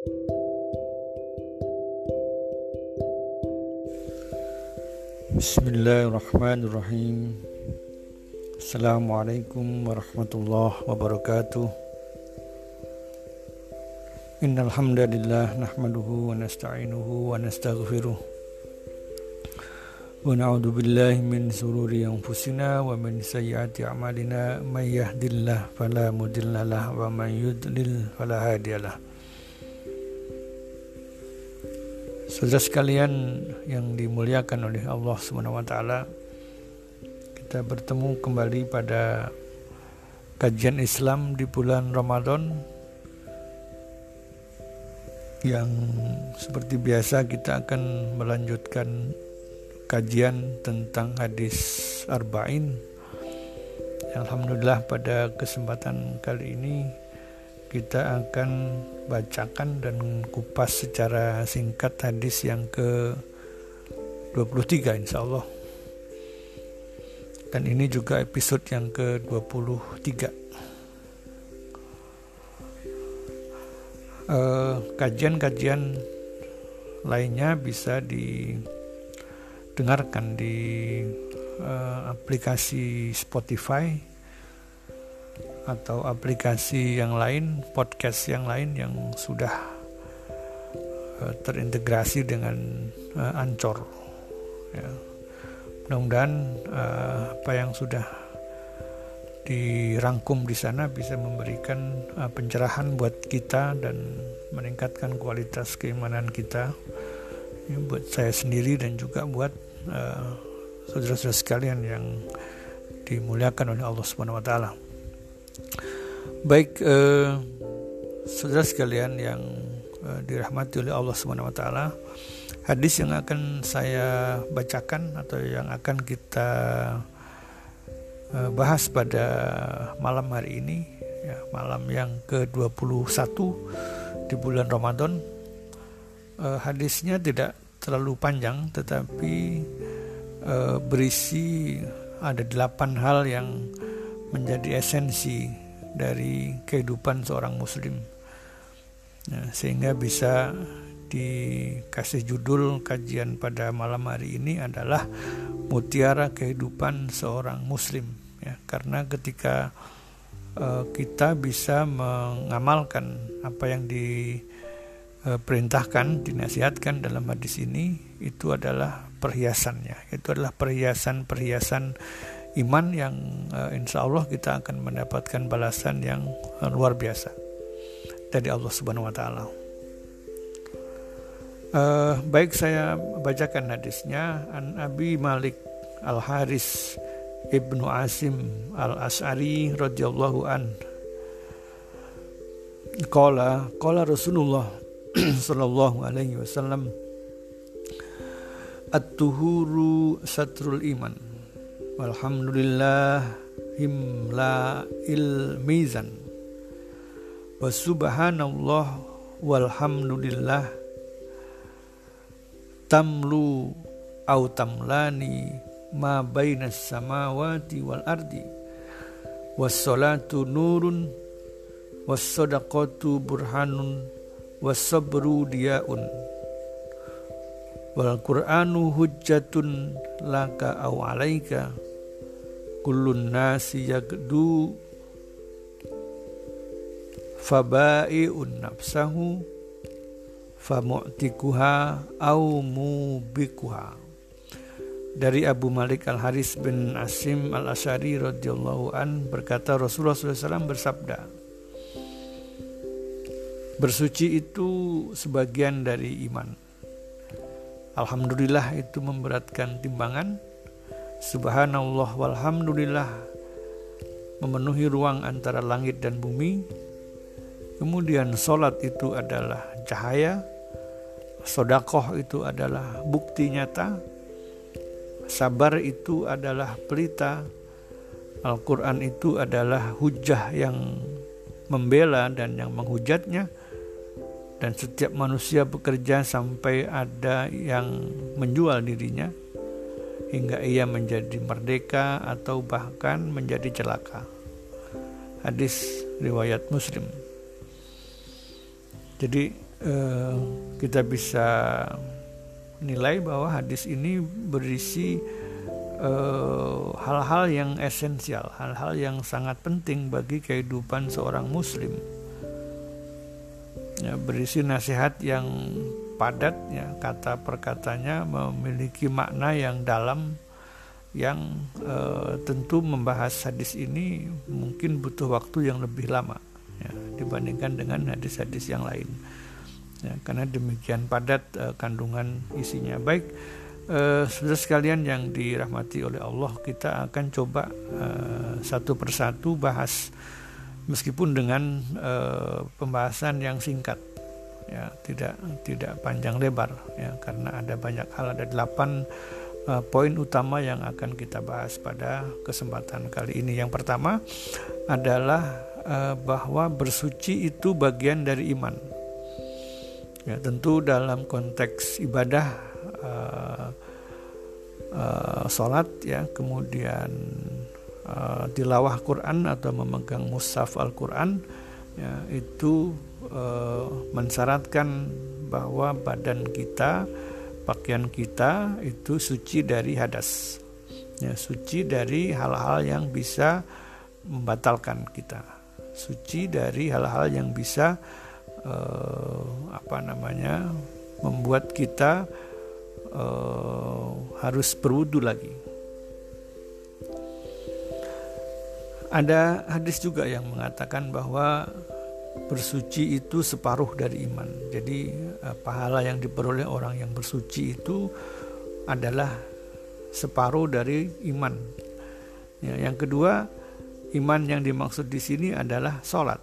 Bismillahirrahmanirrahim. Assalamualaikum warahmatullahi wabarakatuh. Innal hamdalillah nahmaduhu wa nasta'inuhu wa nastaghfiruh. Wa na'udzu billahi min sururi anfusina wa min sayyiati a'malina. May yahdihillahu fala mudhillalah wa man yudlil fala Saudara sekalian yang dimuliakan oleh Allah Subhanahu wa taala, kita bertemu kembali pada kajian Islam di bulan Ramadan yang seperti biasa kita akan melanjutkan kajian tentang hadis arba'in. Alhamdulillah pada kesempatan kali ini kita akan bacakan dan kupas secara singkat hadis yang ke 23 insya Allah dan ini juga episode yang ke 23 kajian-kajian lainnya bisa didengarkan di uh, aplikasi Spotify atau aplikasi yang lain, podcast yang lain yang sudah uh, terintegrasi dengan uh, Ancor. Ya. Mudah-mudahan uh, apa yang sudah dirangkum di sana bisa memberikan uh, pencerahan buat kita dan meningkatkan kualitas keimanan kita ya, buat saya sendiri dan juga buat saudara-saudara sekalian yang dimuliakan oleh Allah Subhanahu wa taala. Baik eh, saudara sekalian yang eh, dirahmati oleh Allah Subhanahu wa taala, hadis yang akan saya bacakan atau yang akan kita eh, bahas pada malam hari ini ya, malam yang ke-21 di bulan Ramadan. Eh, hadisnya tidak terlalu panjang tetapi eh, berisi ada delapan hal yang menjadi esensi dari kehidupan seorang muslim. Nah, sehingga bisa dikasih judul kajian pada malam hari ini adalah mutiara kehidupan seorang muslim ya. Karena ketika uh, kita bisa mengamalkan apa yang diperintahkan dinasihatkan dalam hadis ini itu adalah perhiasannya. Itu adalah perhiasan-perhiasan iman yang uh, insya Allah kita akan mendapatkan balasan yang uh, luar biasa dari Allah Subhanahu Wa Taala. Uh, baik saya bacakan hadisnya. An Abi Malik Al Haris Ibnu Asim Al As'ari radhiyallahu an. Qala qala Rasulullah sallallahu alaihi wasallam At-tuhuru satrul iman Walhamdulillah himla il mizan. Wa subhanallah walhamdulillah. Tamlu au tamlani ma bainas samawati wal ardi. Was salatu nurun was sadaqatu burhanun was sabru diyaun. Wal qur'anu hujjatun laka au alaika kullun nasi yagdu fabai'un nafsahu famu'tikuha au mubikuha. Dari Abu Malik Al Haris bin Asim Al Asyari radhiyallahu an berkata Rasulullah SAW bersabda bersuci itu sebagian dari iman. Alhamdulillah itu memberatkan timbangan Subhanallah walhamdulillah memenuhi ruang antara langit dan bumi. Kemudian solat itu adalah cahaya, sodakoh itu adalah bukti nyata, sabar itu adalah pelita, Al-Quran itu adalah hujah yang membela dan yang menghujatnya, dan setiap manusia bekerja sampai ada yang menjual dirinya hingga ia menjadi merdeka atau bahkan menjadi celaka. Hadis riwayat Muslim. Jadi uh, kita bisa nilai bahwa hadis ini berisi hal-hal uh, yang esensial, hal-hal yang sangat penting bagi kehidupan seorang Muslim. Ya, berisi nasihat yang padat, ya, kata perkatanya memiliki makna yang dalam, yang uh, tentu membahas hadis ini mungkin butuh waktu yang lebih lama ya, dibandingkan dengan hadis-hadis yang lain. Ya, karena demikian padat uh, kandungan isinya. Baik uh, saudara sekalian yang dirahmati oleh Allah kita akan coba uh, satu persatu bahas meskipun dengan uh, pembahasan yang singkat ya tidak tidak panjang lebar ya karena ada banyak hal. Ada delapan uh, poin utama yang akan kita bahas pada kesempatan kali ini. Yang pertama adalah uh, bahwa bersuci itu bagian dari iman. Ya tentu dalam konteks ibadah uh, uh, sholat ya kemudian uh, tilawah Quran atau memegang mushaf Al Quran ya itu uh, mensyaratkan bahwa badan kita pakaian kita itu suci dari hadas ya suci dari hal-hal yang bisa membatalkan kita suci dari hal-hal yang bisa uh, apa namanya membuat kita uh, harus berwudu lagi. Ada hadis juga yang mengatakan bahwa bersuci itu separuh dari iman. Jadi uh, pahala yang diperoleh orang yang bersuci itu adalah separuh dari iman. Ya, yang kedua, iman yang dimaksud di sini adalah sholat.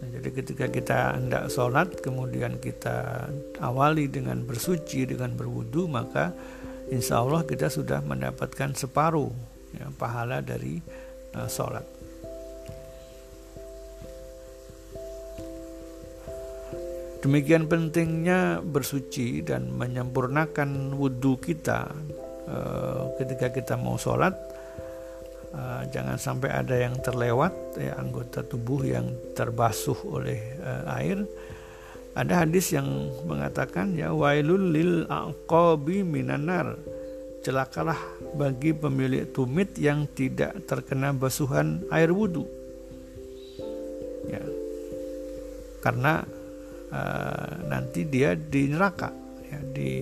Nah, jadi ketika kita hendak sholat kemudian kita awali dengan bersuci dengan berwudu maka insya Allah kita sudah mendapatkan separuh ya, pahala dari uh, sholat. Demikian pentingnya bersuci dan menyempurnakan wudhu kita uh, ketika kita mau sholat uh, jangan sampai ada yang terlewat ya anggota tubuh yang terbasuh oleh uh, air. Ada hadis yang mengatakan ya wailul lil aqabi minanar celakalah bagi pemilik tumit yang tidak terkena basuhan air wudhu ya. Karena uh, nanti dia di neraka ya di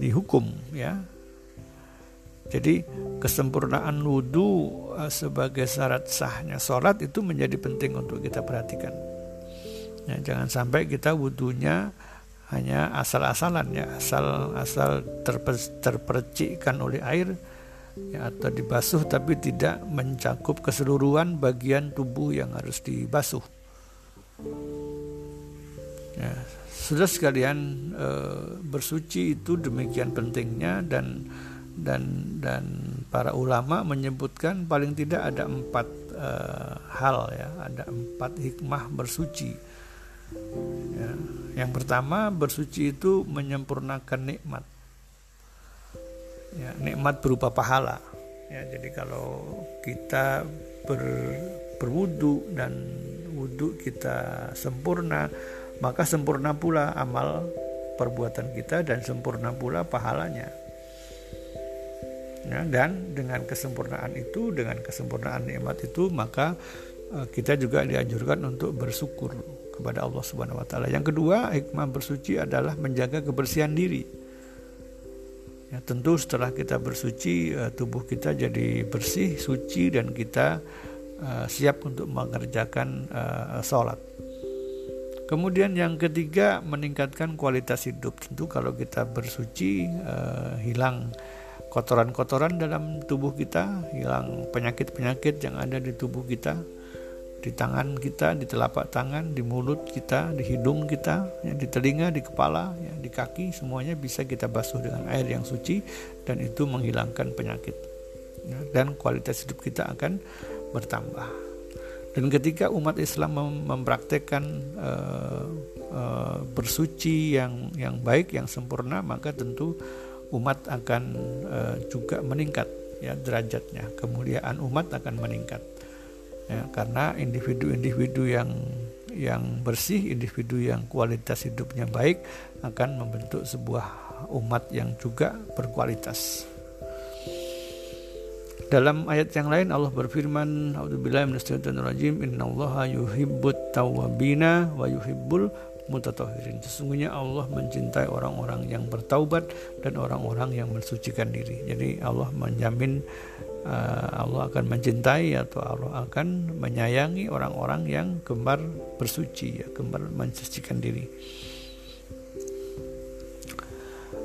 dihukum ya jadi kesempurnaan wudhu eh, sebagai syarat sahnya sholat itu menjadi penting untuk kita perhatikan. Ya, jangan sampai kita wudhunya hanya asal-asalan ya, asal asal terper, terpercikkan oleh air ya, atau dibasuh tapi tidak mencakup keseluruhan bagian tubuh yang harus dibasuh. Ya, sudah sekalian e, bersuci itu demikian pentingnya dan dan dan para ulama menyebutkan paling tidak ada empat uh, hal ya ada empat hikmah bersuci. Ya. yang pertama bersuci itu menyempurnakan nikmat. Ya nikmat berupa pahala. Ya jadi kalau kita ber, berwudu dan wudhu kita sempurna maka sempurna pula amal perbuatan kita dan sempurna pula pahalanya ya, dan dengan kesempurnaan itu dengan kesempurnaan nikmat itu maka uh, kita juga dianjurkan untuk bersyukur kepada Allah Subhanahu wa taala. Yang kedua, hikmah bersuci adalah menjaga kebersihan diri. Ya, tentu setelah kita bersuci uh, tubuh kita jadi bersih, suci dan kita uh, siap untuk mengerjakan sholat. Kemudian yang ketiga meningkatkan kualitas hidup. Tentu kalau kita bersuci uh, hilang kotoran-kotoran dalam tubuh kita, hilang penyakit-penyakit yang ada di tubuh kita, di tangan kita, di telapak tangan, di mulut kita, di hidung kita, ya, di telinga, di kepala, ya, di kaki, semuanya bisa kita basuh dengan air yang suci dan itu menghilangkan penyakit. Ya, dan kualitas hidup kita akan bertambah. Dan ketika umat Islam mem mempraktekkan uh, uh, bersuci yang yang baik, yang sempurna, maka tentu umat akan uh, juga meningkat ya derajatnya kemuliaan umat akan meningkat ya, karena individu-individu yang yang bersih, individu yang kualitas hidupnya baik akan membentuk sebuah umat yang juga berkualitas. Dalam ayat yang lain Allah berfirman, "A'udzubillahi minasyaitonirrajim. Innallaha yuhibbut tawwabina wa yuhibbul mutatahirin. Sesungguhnya Allah mencintai orang-orang yang bertaubat dan orang-orang yang mensucikan diri. Jadi Allah menjamin uh, Allah akan mencintai atau Allah akan menyayangi orang-orang yang gemar bersuci, ya, gemar mensucikan diri.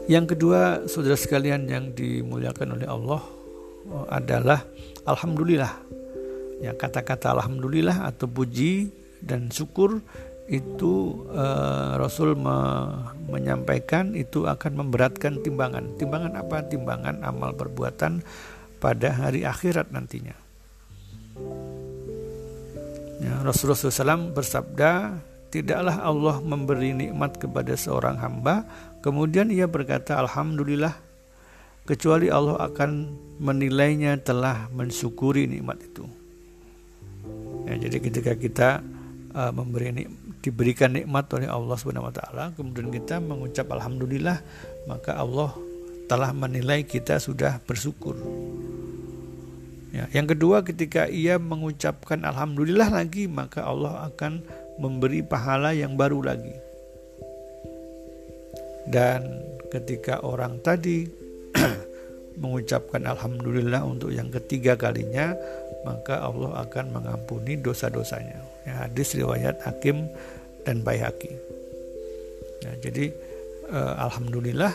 Yang kedua, saudara sekalian yang dimuliakan oleh Allah, adalah alhamdulillah. Ya, kata-kata alhamdulillah atau puji dan syukur itu uh, Rasul me menyampaikan itu akan memberatkan timbangan. Timbangan apa? Timbangan amal perbuatan pada hari akhirat nantinya. Ya, Rasulullah SAW bersabda, tidaklah Allah memberi nikmat kepada seorang hamba, kemudian ia berkata, Alhamdulillah, kecuali Allah akan menilainya telah mensyukuri nikmat itu. Ya, jadi ketika kita uh, memberi nik diberikan nikmat oleh Allah Subhanahu wa taala, kemudian kita mengucap alhamdulillah, maka Allah telah menilai kita sudah bersyukur. Ya, yang kedua ketika ia mengucapkan alhamdulillah lagi, maka Allah akan memberi pahala yang baru lagi. Dan ketika orang tadi mengucapkan alhamdulillah untuk yang ketiga kalinya maka Allah akan mengampuni dosa-dosanya. Ya, hadis riwayat Hakim dan Baihaqi. Ya, jadi eh, alhamdulillah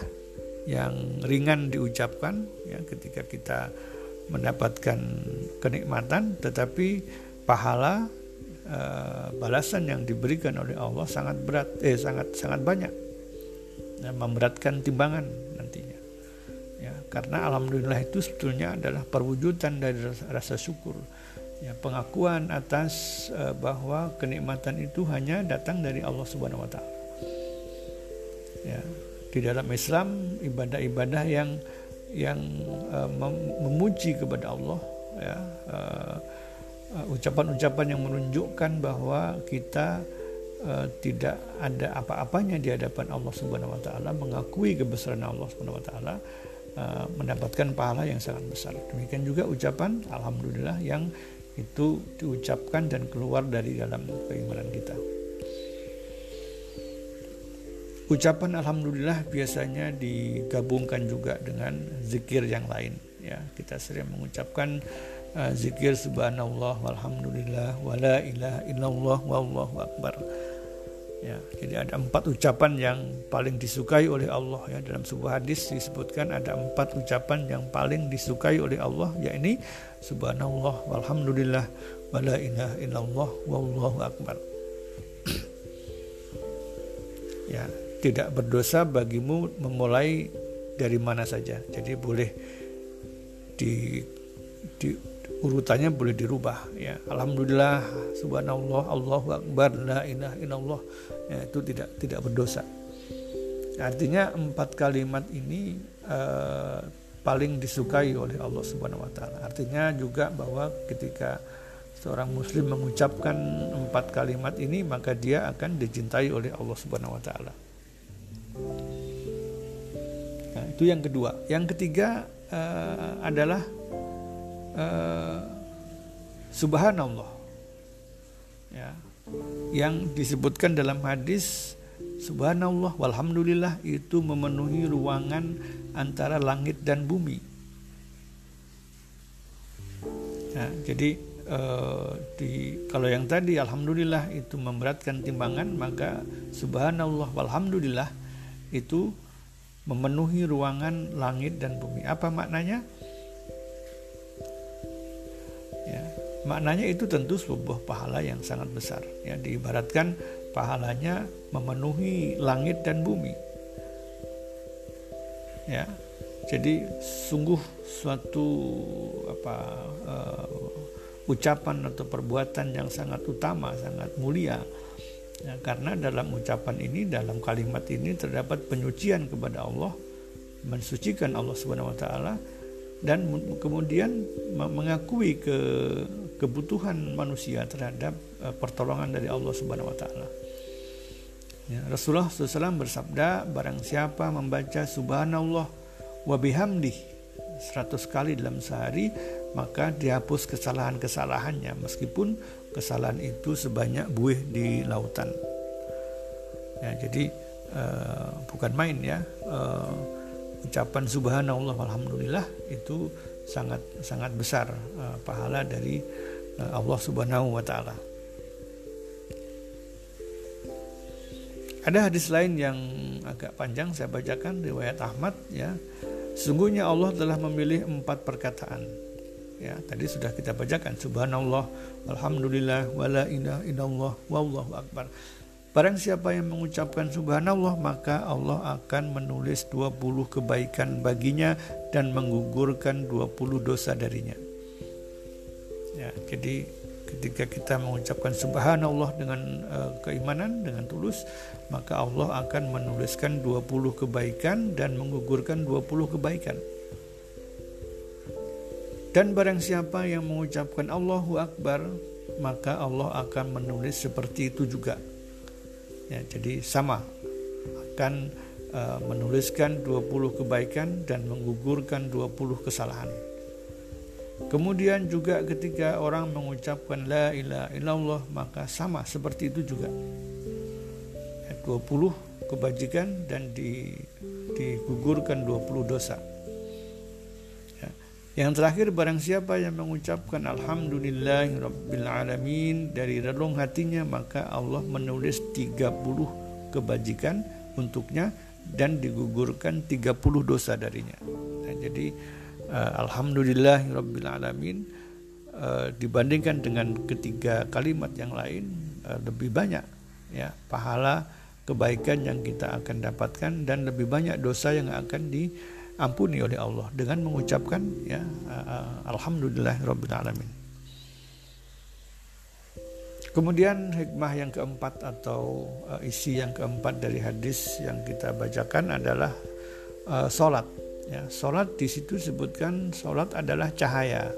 yang ringan diucapkan ya ketika kita mendapatkan kenikmatan tetapi pahala eh, balasan yang diberikan oleh Allah sangat berat eh sangat sangat banyak. Ya, memberatkan timbangan karena alhamdulillah itu sebetulnya adalah perwujudan dari rasa, syukur. Ya pengakuan atas uh, bahwa kenikmatan itu hanya datang dari Allah Subhanahu wa taala. Ya di dalam Islam ibadah-ibadah yang yang uh, memuji kepada Allah ya ucapan-ucapan uh, yang menunjukkan bahwa kita uh, tidak ada apa-apanya di hadapan Allah Subhanahu wa taala mengakui kebesaran Allah Subhanahu wa taala Eh, mendapatkan pahala yang sangat besar. Demikian juga ucapan alhamdulillah yang itu diucapkan dan keluar dari dalam keimanan kita. Ucapan alhamdulillah biasanya digabungkan juga dengan zikir yang lain ya. Kita sering mengucapkan uh, zikir subhanallah walhamdulillah wala ilaha illallah wallahu akbar Ya, jadi ada empat ucapan yang paling disukai oleh Allah ya dalam sebuah hadis disebutkan ada empat ucapan yang paling disukai oleh Allah yakni subhanallah walhamdulillah wala ilaha illallah wallahu akbar. ya, tidak berdosa bagimu memulai dari mana saja. Jadi boleh di, di urutannya boleh dirubah ya alhamdulillah subhanallah Allahu akbar la ilaha illallah ya, itu tidak tidak berdosa. Artinya empat kalimat ini uh, paling disukai oleh Allah Subhanahu wa taala. Artinya juga bahwa ketika seorang muslim mengucapkan empat kalimat ini maka dia akan dicintai oleh Allah Subhanahu wa taala. Nah, itu yang kedua. Yang ketiga uh, adalah uh, subhanallah. Ya yang disebutkan dalam hadis subhanallah walhamdulillah itu memenuhi ruangan antara langit dan bumi. Ya, jadi uh, di kalau yang tadi alhamdulillah itu memberatkan timbangan maka subhanallah walhamdulillah itu memenuhi ruangan langit dan bumi. Apa maknanya Maknanya itu tentu sebuah pahala yang sangat besar. Ya, diibaratkan pahalanya memenuhi langit dan bumi. Ya, jadi sungguh suatu apa uh, ucapan atau perbuatan yang sangat utama, sangat mulia. Ya, karena dalam ucapan ini, dalam kalimat ini terdapat penyucian kepada Allah, mensucikan Allah Subhanahu wa taala dan kemudian mengakui ke kebutuhan manusia terhadap uh, pertolongan dari Allah Subhanahu wa taala. Ya, Rasulullah SAW bersabda, barang siapa membaca subhanallah wa bihamdih 100 kali dalam sehari, maka dihapus kesalahan-kesalahannya meskipun kesalahan itu sebanyak buih di lautan. Ya, jadi uh, bukan main ya. Uh, ucapan subhanallah alhamdulillah itu sangat sangat besar uh, pahala dari uh, Allah Subhanahu wa taala. Ada hadis lain yang agak panjang saya bacakan riwayat Ahmad ya. Sungguhnya Allah telah memilih empat perkataan. Ya, tadi sudah kita bacakan subhanallah, alhamdulillah, wala ilaha illallah, wallahu akbar. Barang siapa yang mengucapkan subhanallah maka Allah akan menulis 20 kebaikan baginya dan menggugurkan 20 dosa darinya. Ya, jadi ketika kita mengucapkan subhanallah dengan uh, keimanan dengan tulus maka Allah akan menuliskan 20 kebaikan dan menggugurkan 20 kebaikan. Dan barang siapa yang mengucapkan Allahu Akbar maka Allah akan menulis seperti itu juga Ya, jadi sama akan uh, menuliskan 20 kebaikan dan menggugurkan 20 kesalahan. Kemudian juga ketika orang mengucapkan la ilaha illallah maka sama seperti itu juga. Ya, 20 kebajikan dan di, digugurkan 20 dosa. Yang terakhir barang siapa yang mengucapkan alhamdulillahirabbil alamin dari relung hatinya maka Allah menulis 30 kebajikan untuknya dan digugurkan 30 dosa darinya. Nah, jadi uh, alhamdulillahirabbil alamin uh, dibandingkan dengan ketiga kalimat yang lain uh, lebih banyak ya pahala kebaikan yang kita akan dapatkan dan lebih banyak dosa yang akan di ampuni oleh Allah dengan mengucapkan ya alhamdulillah rabbil alamin. Kemudian hikmah yang keempat atau uh, isi yang keempat dari hadis yang kita bacakan adalah uh, solat. Ya, solat di situ sebutkan solat adalah cahaya.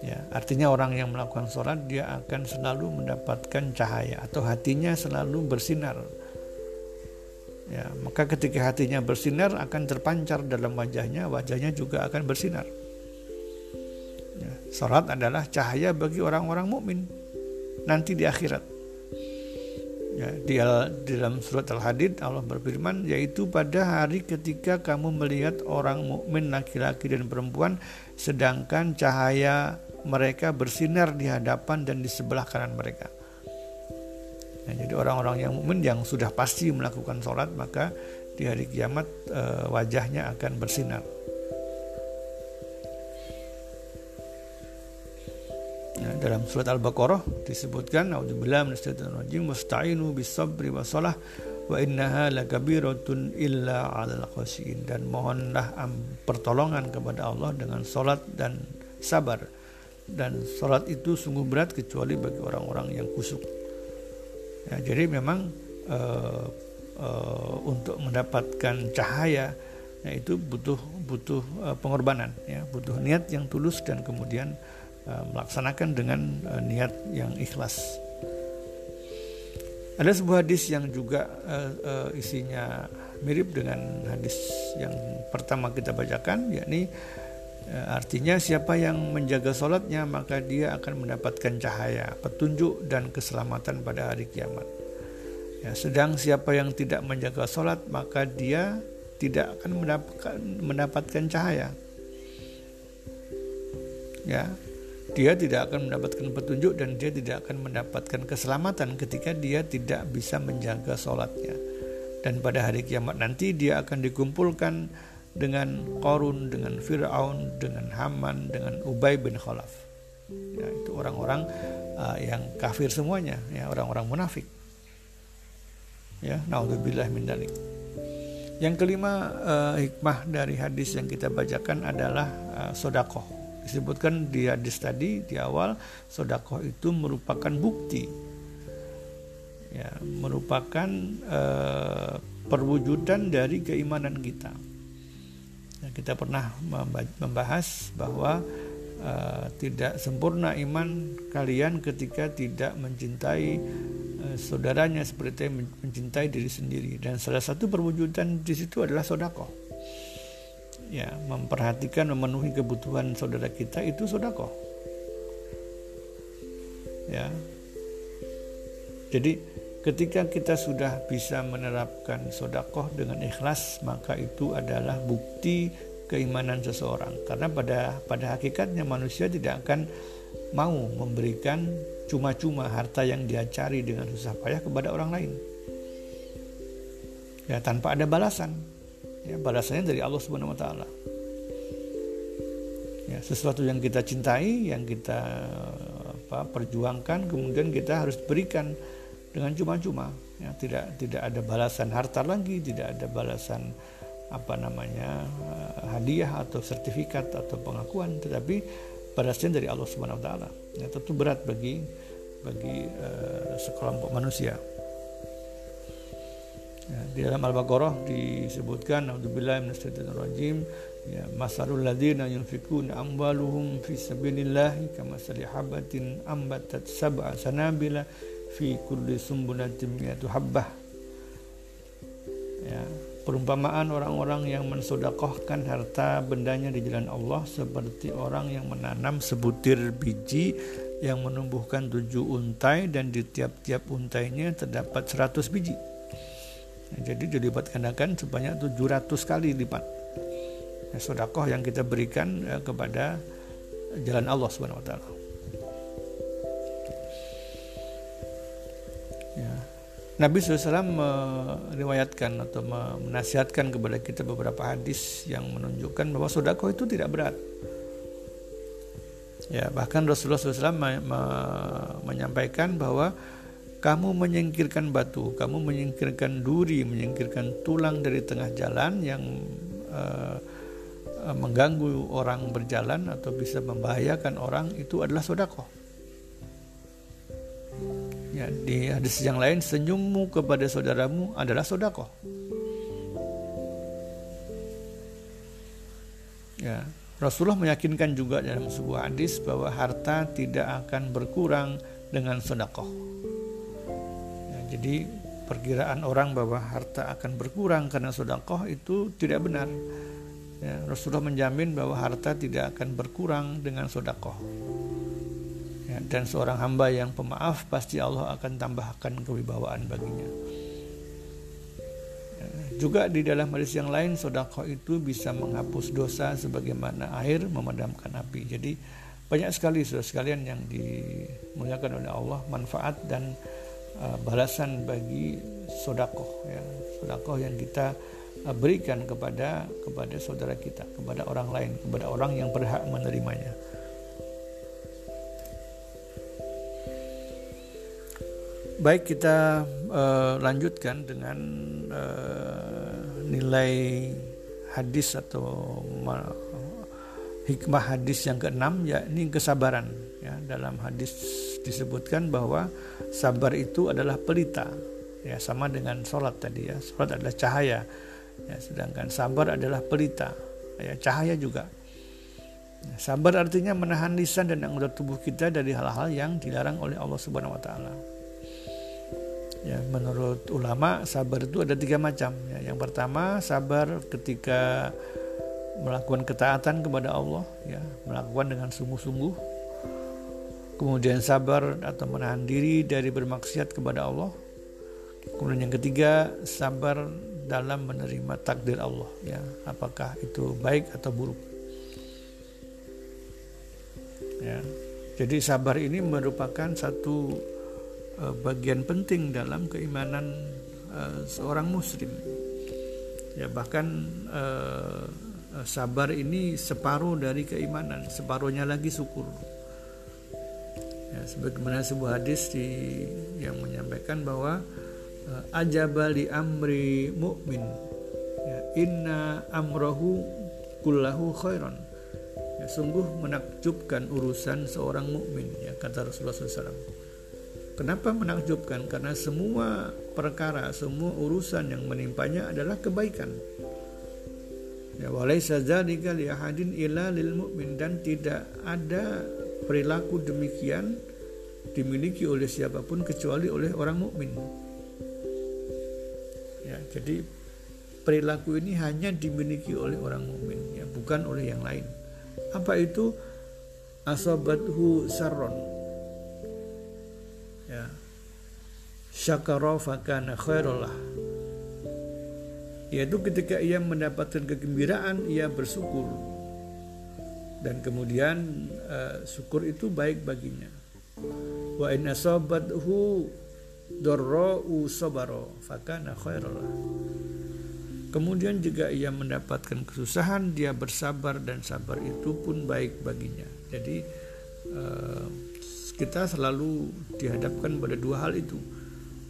Ya, artinya orang yang melakukan solat dia akan selalu mendapatkan cahaya atau hatinya selalu bersinar ya maka ketika hatinya bersinar akan terpancar dalam wajahnya wajahnya juga akan bersinar. Ya, salat adalah cahaya bagi orang-orang mukmin nanti di akhirat. Ya, di, di dalam surat al-hadid Allah berfirman yaitu pada hari ketika kamu melihat orang mukmin laki-laki dan perempuan sedangkan cahaya mereka bersinar di hadapan dan di sebelah kanan mereka Nah, jadi orang-orang yang mukmin yang sudah pasti melakukan sholat maka di hari kiamat e, wajahnya akan bersinar. Nah, dalam surat Al-Baqarah disebutkan was-shalah wa innaha lakabiratun illa 'alal khashiin dan mohonlah pertolongan kepada Allah dengan salat dan sabar dan salat itu sungguh berat kecuali bagi orang-orang yang kusuk. Ya, jadi memang uh, uh, untuk mendapatkan cahaya ya, itu butuh butuh uh, pengorbanan, ya, butuh niat yang tulus dan kemudian uh, melaksanakan dengan uh, niat yang ikhlas. Ada sebuah hadis yang juga uh, uh, isinya mirip dengan hadis yang pertama kita bacakan, yakni Artinya siapa yang menjaga sholatnya maka dia akan mendapatkan cahaya, petunjuk dan keselamatan pada hari kiamat. Ya, sedang siapa yang tidak menjaga sholat maka dia tidak akan mendapatkan, mendapatkan cahaya. Ya, dia tidak akan mendapatkan petunjuk dan dia tidak akan mendapatkan keselamatan ketika dia tidak bisa menjaga sholatnya. Dan pada hari kiamat nanti dia akan dikumpulkan dengan Korun, dengan Fir'aun, dengan Haman, dengan Ubay bin Khalaf. Ya, itu orang-orang uh, yang kafir semuanya, ya orang-orang munafik. Ya, naudzubillah min dalik. Yang kelima uh, hikmah dari hadis yang kita bacakan adalah uh, sodakoh. Disebutkan di hadis tadi di awal sodakoh itu merupakan bukti, ya, merupakan uh, perwujudan dari keimanan kita kita pernah membahas bahwa uh, tidak sempurna iman kalian ketika tidak mencintai uh, saudaranya seperti mencintai diri sendiri. Dan salah satu perwujudan di situ adalah sodako. Ya memperhatikan memenuhi kebutuhan saudara kita itu sodako. Ya. Jadi ketika kita sudah bisa menerapkan sodakoh dengan ikhlas maka itu adalah bukti keimanan seseorang. Karena pada pada hakikatnya manusia tidak akan mau memberikan cuma-cuma harta yang dia cari dengan susah payah kepada orang lain. Ya tanpa ada balasan. Ya balasannya dari Allah Subhanahu wa taala. Ya sesuatu yang kita cintai yang kita apa perjuangkan kemudian kita harus berikan dengan cuma-cuma ya. Tidak tidak ada balasan harta lagi tidak ada balasan apa namanya eh, hadiah atau sertifikat atau pengakuan. Tetapi balasan dari Allah Subhanahu wa taala ya tentu berat bagi bagi uh, sekelompok manusia. Ya, di dalam Al-Baqarah disebutkan naudzubillah rajim. Ya masalul ladzina yunfikuna amwaluhum fi sabilillah kama habatin ambatat sab'a sanabila fi kulli sumbulatin mi'atu habbah. Ya perumpamaan orang-orang yang mensodakohkan harta bendanya di jalan Allah seperti orang yang menanam sebutir biji yang menumbuhkan tujuh untai dan di tiap-tiap untainya terdapat seratus biji. Nah, jadi dilipat gandakan sebanyak 700 kali lipat. Ya, sodakoh yang kita berikan ya, kepada jalan Allah Subhanahu wa taala Nabi SAW meriwayatkan atau menasihatkan kepada kita beberapa hadis yang menunjukkan bahwa sodako itu tidak berat. Ya, bahkan Rasulullah SAW me me menyampaikan bahwa kamu menyingkirkan batu, kamu menyingkirkan duri, menyingkirkan tulang dari tengah jalan yang uh, mengganggu orang berjalan atau bisa membahayakan orang itu adalah sodako. Ya, di hadis yang lain senyummu kepada saudaramu adalah sodako. Ya, Rasulullah meyakinkan juga dalam sebuah hadis bahwa harta tidak akan berkurang dengan sodako. Ya, jadi perkiraan orang bahwa harta akan berkurang karena sodako itu tidak benar. Ya, Rasulullah menjamin bahwa harta tidak akan berkurang dengan sodako ya, dan seorang hamba yang pemaaf pasti Allah akan tambahkan kewibawaan baginya. Ya, juga di dalam hadis yang lain sodako itu bisa menghapus dosa sebagaimana air memadamkan api. Jadi banyak sekali saudara sekalian yang dimuliakan oleh Allah manfaat dan uh, balasan bagi sodako ya. Sodako yang kita uh, berikan kepada kepada saudara kita kepada orang lain kepada orang yang berhak menerimanya Baik kita uh, lanjutkan dengan uh, nilai hadis atau hikmah hadis yang keenam yakni kesabaran. Ya dalam hadis disebutkan bahwa sabar itu adalah pelita. Ya sama dengan sholat tadi ya. Sholat adalah cahaya. Ya sedangkan sabar adalah pelita. Ya cahaya juga. Ya, sabar artinya menahan lisan dan anggota tubuh kita dari hal-hal yang dilarang oleh Allah Subhanahu Wa Taala Ya, menurut ulama sabar itu ada tiga macam. Ya, yang pertama sabar ketika melakukan ketaatan kepada Allah, ya, melakukan dengan sungguh-sungguh. Kemudian sabar atau menahan diri dari bermaksiat kepada Allah. Kemudian yang ketiga sabar dalam menerima takdir Allah, ya, apakah itu baik atau buruk. Ya, jadi sabar ini merupakan satu bagian penting dalam keimanan uh, seorang muslim. Ya bahkan uh, sabar ini separuh dari keimanan, separuhnya lagi syukur. Ya, sebagaimana sebuah hadis di, yang menyampaikan bahwa uh, ajabali amri mukmin ya, inna amrohu kullahu khairan ya, sungguh menakjubkan urusan seorang mukmin ya kata Rasulullah SAW Kenapa menakjubkan? Karena semua perkara, semua urusan yang menimpanya adalah kebaikan. ya walaysa dzalika li ahadin illa lil mu'min. Dan tidak ada perilaku demikian dimiliki oleh siapa pun kecuali oleh orang mukmin. Ya jadi perilaku ini hanya dimiliki oleh orang mukmin ya bukan oleh yang lain. Apa itu? Asabathu sarron ya. Syakara fakana khairullah. Yaitu ketika ia mendapatkan kegembiraan ia bersyukur. Dan kemudian uh, syukur itu baik baginya. Wa in asabathu darra'u sabara fakana khairullah. Kemudian jika ia mendapatkan kesusahan, dia bersabar dan sabar itu pun baik baginya. Jadi uh, kita selalu dihadapkan pada dua hal itu,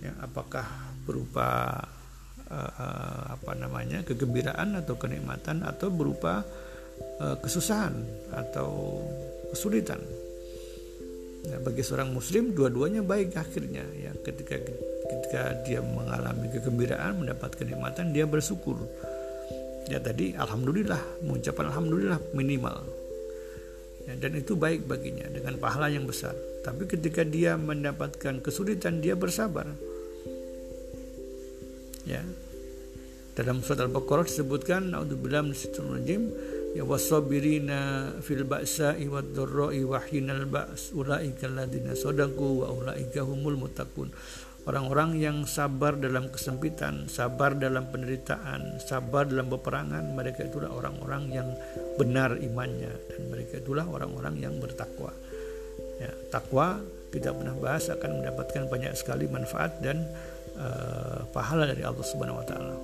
ya, apakah berupa uh, apa namanya kegembiraan atau kenikmatan atau berupa uh, kesusahan atau kesulitan. Ya, bagi seorang muslim dua-duanya baik akhirnya. Ya ketika ketika dia mengalami kegembiraan mendapat kenikmatan dia bersyukur. Ya tadi alhamdulillah mengucapkan alhamdulillah minimal. Ya, dan itu baik baginya dengan pahala yang besar tapi ketika dia mendapatkan kesulitan dia bersabar. Ya. Dalam surat Al-Baqarah disebutkan naudzubillah minasyaitonir ya wasabirina fil ba'sa'i wad dharra'i wa hinal ba's ulaika alladziina sadaqu wa ulaika humul muttaqun. Orang-orang yang sabar dalam kesempitan, sabar dalam penderitaan, sabar dalam peperangan, mereka itulah orang-orang yang benar imannya dan mereka itulah orang-orang yang bertakwa. Ya, takwa kita pernah bahas akan mendapatkan banyak sekali manfaat dan uh, pahala dari Allah Subhanahu wa taala.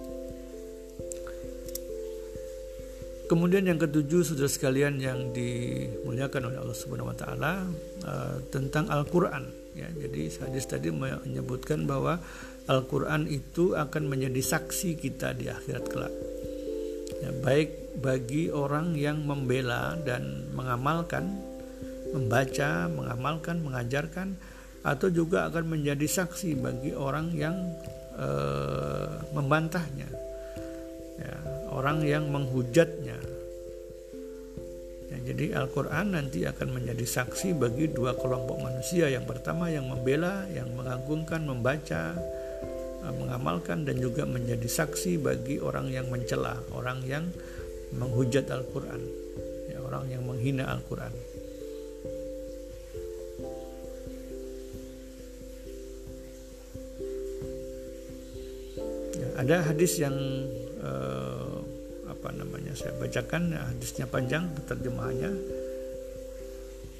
Kemudian yang ketujuh saudara sekalian yang dimuliakan oleh Allah Subhanahu wa taala uh, tentang Al-Qur'an ya. Jadi hadis tadi menyebutkan bahwa Al-Qur'an itu akan menjadi saksi kita di akhirat kelak. Ya, baik bagi orang yang membela dan mengamalkan, membaca, mengamalkan, mengajarkan atau juga akan menjadi saksi bagi orang yang uh, membantahnya ya, orang yang menghujatnya. Ya, jadi Al-Quran nanti akan menjadi saksi bagi dua kelompok manusia. Yang pertama yang membela, yang mengagungkan, membaca, eh, mengamalkan dan juga menjadi saksi bagi orang yang mencela, orang yang menghujat Al-Quran, ya, orang yang menghina Al-Quran. Ada hadis yang eh, apa namanya saya bacakan hadisnya panjang terjemahannya.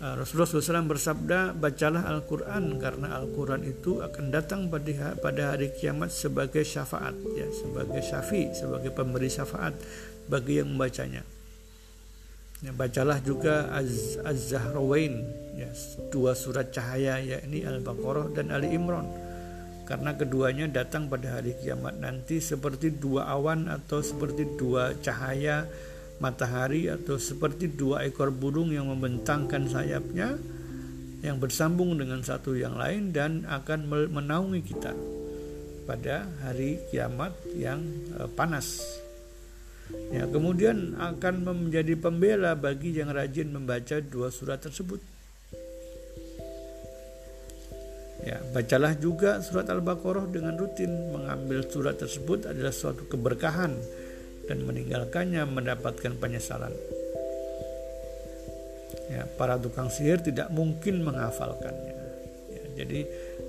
Uh, Rasulullah SAW bersabda bacalah Al-Quran karena Al-Quran itu akan datang pada pada hari kiamat sebagai syafaat ya sebagai syafi sebagai pemberi syafaat bagi yang membacanya. Ya, bacalah juga Az-Zahrawain ya dua surat cahaya yakni Al-Baqarah dan Ali Imran karena keduanya datang pada hari kiamat nanti seperti dua awan atau seperti dua cahaya matahari atau seperti dua ekor burung yang membentangkan sayapnya yang bersambung dengan satu yang lain dan akan menaungi kita pada hari kiamat yang eh, panas. Ya, kemudian akan menjadi pembela bagi yang rajin membaca dua surat tersebut. Ya, bacalah juga surat Al-Baqarah dengan rutin. Mengambil surat tersebut adalah suatu keberkahan dan meninggalkannya mendapatkan penyesalan. Ya, para tukang sihir tidak mungkin menghafalkannya. Ya, jadi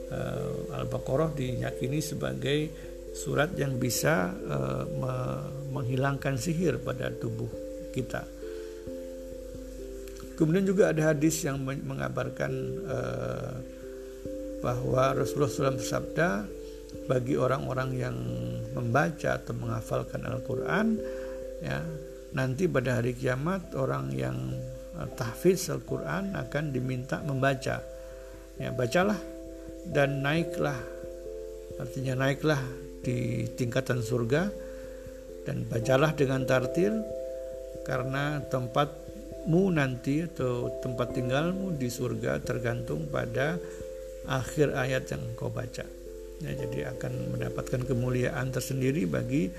uh, Al-Baqarah diyakini sebagai surat yang bisa uh, me menghilangkan sihir pada tubuh kita. Kemudian juga ada hadis yang mengabarkan uh, bahwa Rasulullah SAW bersabda bagi orang-orang yang membaca atau menghafalkan Al-Quran ya nanti pada hari kiamat orang yang eh, tahfiz Al-Quran akan diminta membaca. Ya bacalah dan naiklah artinya naiklah di tingkatan surga dan bacalah dengan tartil karena tempatmu nanti atau tempat tinggalmu di surga tergantung pada akhir ayat yang engkau baca. Ya, jadi akan mendapatkan kemuliaan tersendiri bagi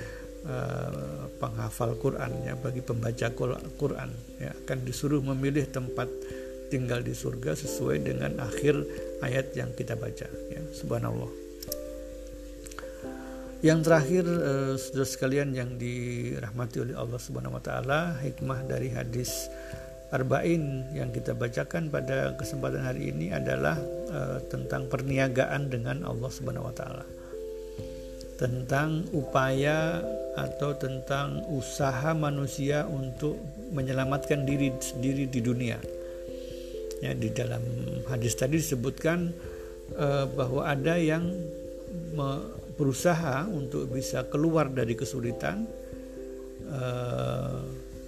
uh, penghafal Quran ya bagi pembaca Quran ya. Akan disuruh memilih tempat tinggal di surga sesuai dengan akhir ayat yang kita baca ya. Subhanallah. Yang terakhir eh, saudara sekalian yang dirahmati oleh Allah Subhanahu wa taala hikmah dari hadis arba'in yang kita bacakan pada kesempatan hari ini adalah eh, tentang perniagaan dengan Allah Subhanahu wa taala. Tentang upaya atau tentang usaha manusia untuk menyelamatkan diri sendiri di dunia. Ya di dalam hadis tadi disebutkan uh, bahwa ada yang berusaha untuk bisa keluar dari kesulitan uh,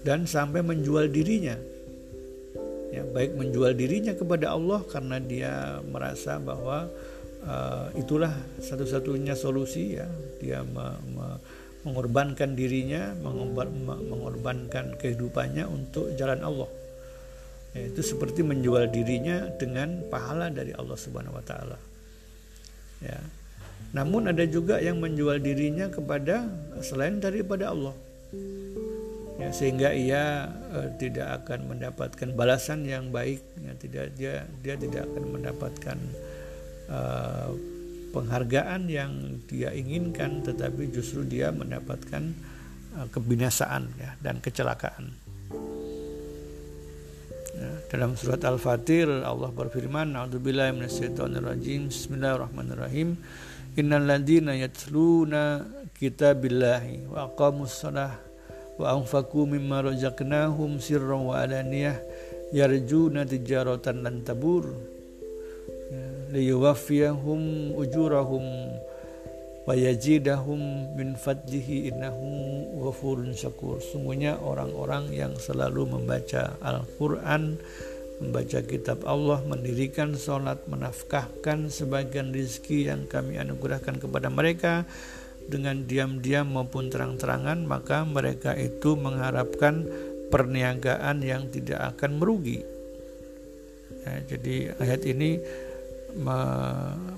dan sampai menjual dirinya ya baik menjual dirinya kepada Allah karena dia merasa bahwa uh, itulah satu-satunya solusi ya dia me, me, mengorbankan dirinya mengorbankan kehidupannya untuk jalan Allah itu seperti menjual dirinya dengan pahala dari Allah Subhanahu wa taala. Ya. Namun ada juga yang menjual dirinya kepada selain daripada Allah. Ya, sehingga ia uh, tidak akan mendapatkan balasan yang baik, ya, tidak dia dia tidak akan mendapatkan uh, penghargaan yang dia inginkan, tetapi justru dia mendapatkan uh, kebinasaan ya, dan kecelakaan. Ya, dalam surat Al-Fatir Allah berfirman, "A'udzubillahi minasyaitonirrajim. Bismillahirrahmanirrahim. Innal ladzina yatluna kitabillahi wa aqamus wa anfaqu mimma razaqnahum sirran wa alaniyah yarjuna tijaratan lan tabur." Ya, liyuwaffiyahum ujurahum wa yajidahum min fadlihi innahu ghafurun syakur. Sungguhnya orang-orang yang selalu membaca Al-Qur'an, membaca kitab Allah, mendirikan sholat, menafkahkan sebagian rizki yang kami anugerahkan kepada mereka dengan diam-diam maupun terang-terangan, maka mereka itu mengharapkan perniagaan yang tidak akan merugi. Ya, jadi ayat ini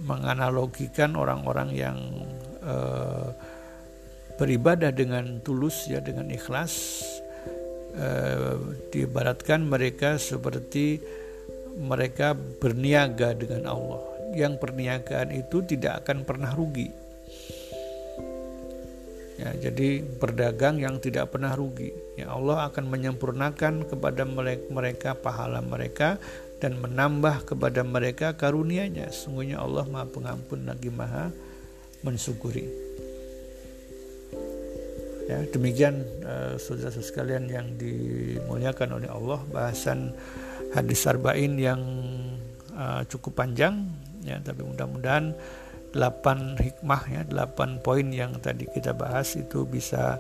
menganalogikan orang-orang yang uh, beribadah dengan tulus ya dengan ikhlas. Uh, diibaratkan mereka seperti mereka berniaga dengan Allah. Yang perniagaan itu tidak akan pernah rugi ya jadi berdagang yang tidak pernah rugi. Ya Allah akan menyempurnakan kepada mereka pahala mereka dan menambah kepada mereka karunia-Nya. Sungguhnya Allah Maha Pengampun lagi Maha mensyukuri. Ya, demikian uh, saudara-saudara sekalian yang dimuliakan oleh Allah. Bahasan hadis arba'in yang uh, cukup panjang ya tapi mudah-mudahan 8 hikmah ya 8 poin yang tadi kita bahas itu bisa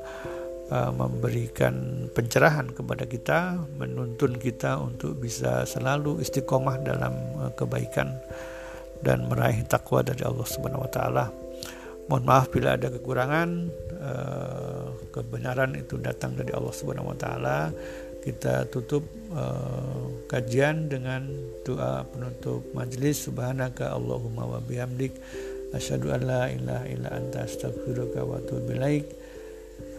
uh, memberikan pencerahan kepada kita menuntun kita untuk bisa selalu istiqomah dalam uh, kebaikan dan meraih takwa dari Allah Subhanahu wa taala. Mohon maaf bila ada kekurangan, uh, kebenaran itu datang dari Allah Subhanahu wa taala. Kita tutup uh, kajian dengan doa penutup majelis subhanaka Allahumma wa bihamdik asyhadu an la ilaha illa anta astaghfiruka wa atubu ilaik.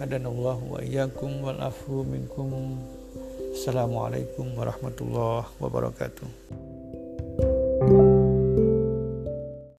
Hadanallahu wa iyyakum wal afu minkum. Assalamualaikum warahmatullahi wabarakatuh.